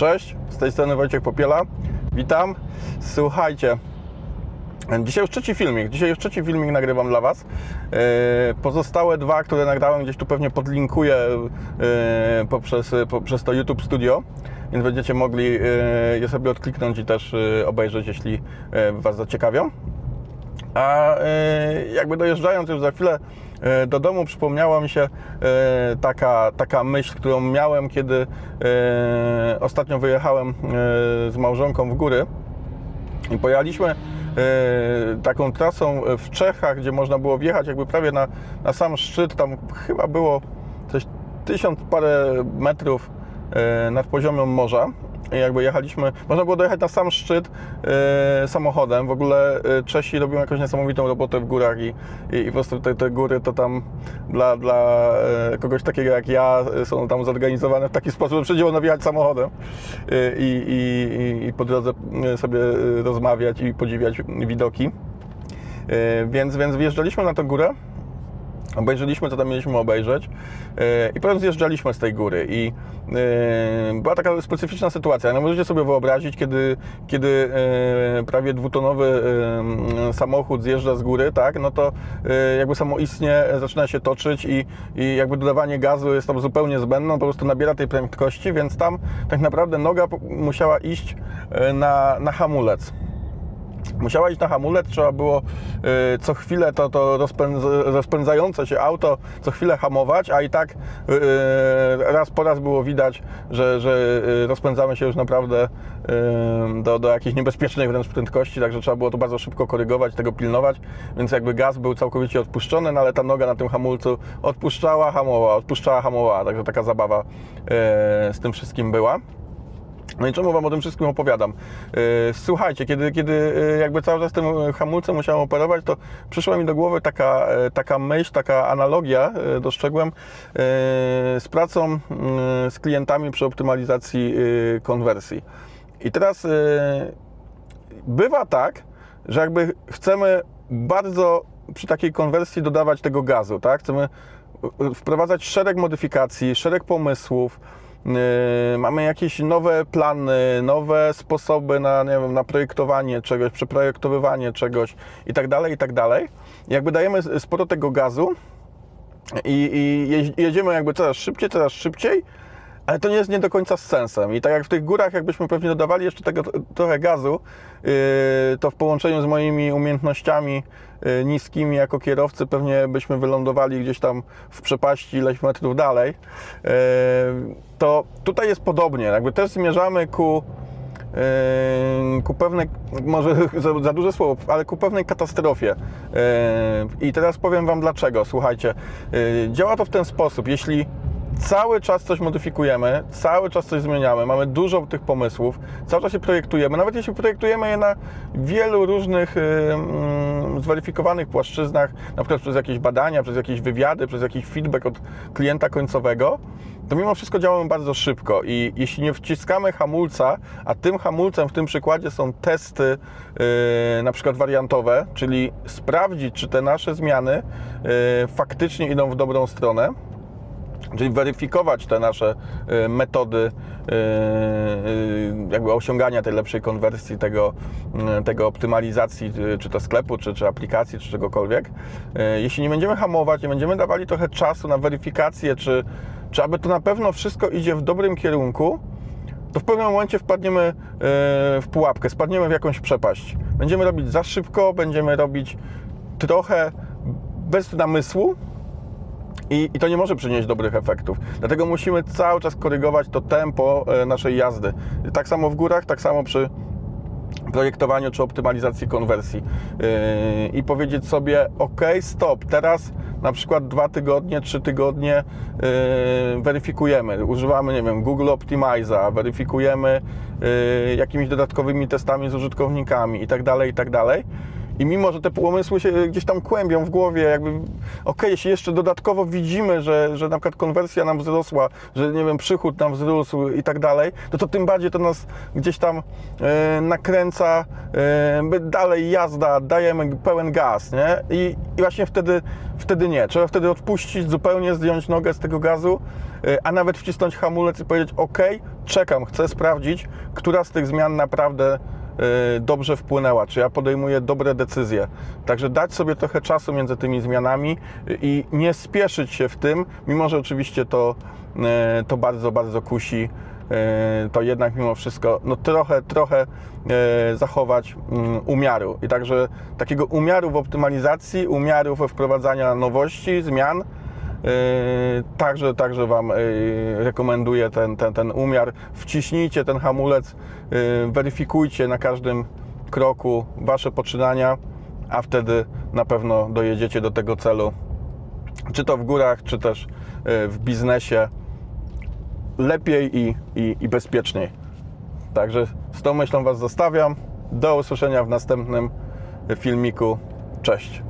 Cześć, z tej strony Wojciech Popiela. Witam. Słuchajcie, dzisiaj już trzeci filmik. Dzisiaj już trzeci filmik nagrywam dla Was. Yy, Pozostałe dwa, które nagrałem, gdzieś tu pewnie podlinkuję yy, poprzez, poprzez to YouTube Studio, więc będziecie mogli yy, je sobie odkliknąć i też obejrzeć, jeśli Was zaciekawią. A jakby dojeżdżając już za chwilę do domu, przypomniała mi się y, taka, taka myśl, którą miałem, kiedy y, ostatnio wyjechałem z małżonką w góry i pojechaliśmy taką trasą w Czechach, gdzie można było wjechać jakby prawie na, na sam szczyt. Tam chyba było coś tysiąc parę metrów nad poziomem morza. Jakby jechaliśmy, można było dojechać na sam szczyt y, samochodem. W ogóle y, Czesi robią jakąś niesamowitą robotę w górach i, i, i po prostu te, te góry to tam dla, dla y, kogoś takiego jak ja są tam zorganizowane w taki sposób, że wszędzie można wjechać samochodem i, i, i, po drodze sobie rozmawiać i podziwiać widoki. Więc, więc wjeżdżaliśmy na tę górę. Obejrzeliśmy, co tam mieliśmy obejrzeć yy, i potem zjeżdżaliśmy z tej góry i yy, była taka specyficzna sytuacja. No możecie sobie wyobrazić, kiedy, kiedy yy, prawie dwutonowy samochód zjeżdża z góry, tak, no to jakby samoistnie zaczyna się toczyć i, i jakby dodawanie gazu jest tam zupełnie zbędne, po prostu nabiera tej prędkości, więc tam tak naprawdę noga musiała iść na, na hamulec. Musiała iść na hamulec, trzeba było y, co chwilę to, to rozpędz, rozpędzające się auto co chwilę hamować, a i tak y, raz po raz było widać, że, że y, rozpędzamy się już naprawdę y, do, do jakiejś niebezpiecznej wręcz prędkości, także trzeba było to bardzo szybko korygować, tego pilnować, więc jakby gaz był całkowicie odpuszczony, no ale ta noga na tym hamulcu odpuszczała, hamowała, odpuszczała, hamowała, także taka zabawa y, z tym wszystkim była. No i czemu Wam o tym wszystkim opowiadam? Yy, Słuchajcie, kiedy, kiedy yy, jakby cały czas tym hamulcem musiałem operować, to przyszła mi do głowy taka, taka myśl, taka analogia, dostrzegłem z pracą z klientami przy optymalizacji konwersji. I teraz bywa tak, że jakby chcemy bardzo przy takiej konwersji dodawać tego gazu, tak? Chcemy wprowadzać szereg modyfikacji, szereg pomysłów, mamy jakieś nowe plany, nowe sposoby na, nie wiem, na projektowanie czegoś, przeprojektowywanie czegoś i tak dalej, i tak dalej. Jakby dajemy sporo tego gazu i, i jedziemy jakby coraz szybciej, coraz szybciej, ale to nie jest nie do końca z sensem. I tak jak w tych górach, jakbyśmy pewnie dodawali jeszcze tego trochę gazu, yy, to w połączeniu z moimi umiejętnościami yy, niskimi jako kierowcy, pewnie byśmy wylądowali gdzieś tam w przepaści ileś metrów dalej. Yy, to tutaj jest podobnie. Jakby też zmierzamy ku ku pewnej, może za, za, duże słowo, ale ku pewnej katastrofie. I teraz powiem Wam dlaczego. Słuchajcie, działa to w ten sposób. Jeśli cały czas coś modyfikujemy, cały czas coś zmieniamy, mamy dużo tych pomysłów, cały czas się projektujemy, nawet jeśli projektujemy je na wielu różnych yy, zweryfikowanych płaszczyznach, na przykład przez jakieś badania, przez jakieś wywiady, przez jakiś feedback od klienta końcowego, to mimo wszystko działamy bardzo szybko. I jeśli nie wciskamy hamulca, a tym hamulcem w tym przykładzie są testy yy, na przykład wariantowe, czyli sprawdzić, czy te nasze zmiany yy, faktycznie idą w dobrą stronę, Czyli weryfikować te nasze metody jakby osiągania tej lepszej konwersji, tego, tego optymalizacji, czy to sklepu, czy, czy aplikacji, czy czegokolwiek. Jeśli nie będziemy hamować, nie będziemy dawali trochę czasu na weryfikację, czy, czy aby to na pewno wszystko idzie w dobrym kierunku, to w pewnym momencie wpadniemy w pułapkę, spadniemy w jakąś przepaść. Będziemy robić za szybko, będziemy robić trochę bez namysłu, i, I, to nie może przynieść dobrych efektów. Dlatego musimy cały czas korygować to tempo naszej jazdy. Tak samo w górach, tak samo przy projektowaniu czy optymalizacji konwersji. Yy, I powiedzieć sobie, ok, stop, teraz na przykład dwa tygodnie, trzy tygodnie yy, weryfikujemy. Używamy, nie wiem, Google Optimiza, weryfikujemy yy, jakimiś dodatkowymi testami z użytkownikami i tak dalej, i mimo, że te pomysły się gdzieś tam kłębią w głowie, jakby okej, jeśli jeszcze dodatkowo widzimy, że, że na przykład konwersja nam wzrosła, że nie wiem, przychód nam wzrósł i tak dalej, no to tym bardziej to nas gdzieś tam e, nakręca, e, dalej jazda, dajemy pełen gaz, nie? I, i właśnie wtedy, wtedy nie. Trzeba wtedy odpuścić, zupełnie zdjąć nogę z tego gazu, e, a nawet wcisnąć hamulec i powiedzieć, ok, czekam, chcę sprawdzić, która z tych zmian naprawdę dobrze wpłynęła, czy ja podejmuję dobre decyzje. Także dać sobie trochę czasu między tymi zmianami y, i nie spieszyć się w tym, mimo że oczywiście to, y, to bardzo, bardzo kusi, y, to jednak mimo wszystko no trochę, trochę y, zachować mm, umiaru. I także takiego umiaru w optymalizacji, umiaru we wprowadzania nowości, zmian, Także, także Wam yy, rekomenduję ten, ten, ten umiar. Wciśnijcie ten hamulec, yy, weryfikujcie na każdym kroku Wasze poczynania, a wtedy na pewno dojedziecie do tego celu, czy to w górach, czy też yy, w biznesie, lepiej i, i, i bezpieczniej. Także z tą myślą Was zostawiam. Do usłyszenia w następnym filmiku. Cześć.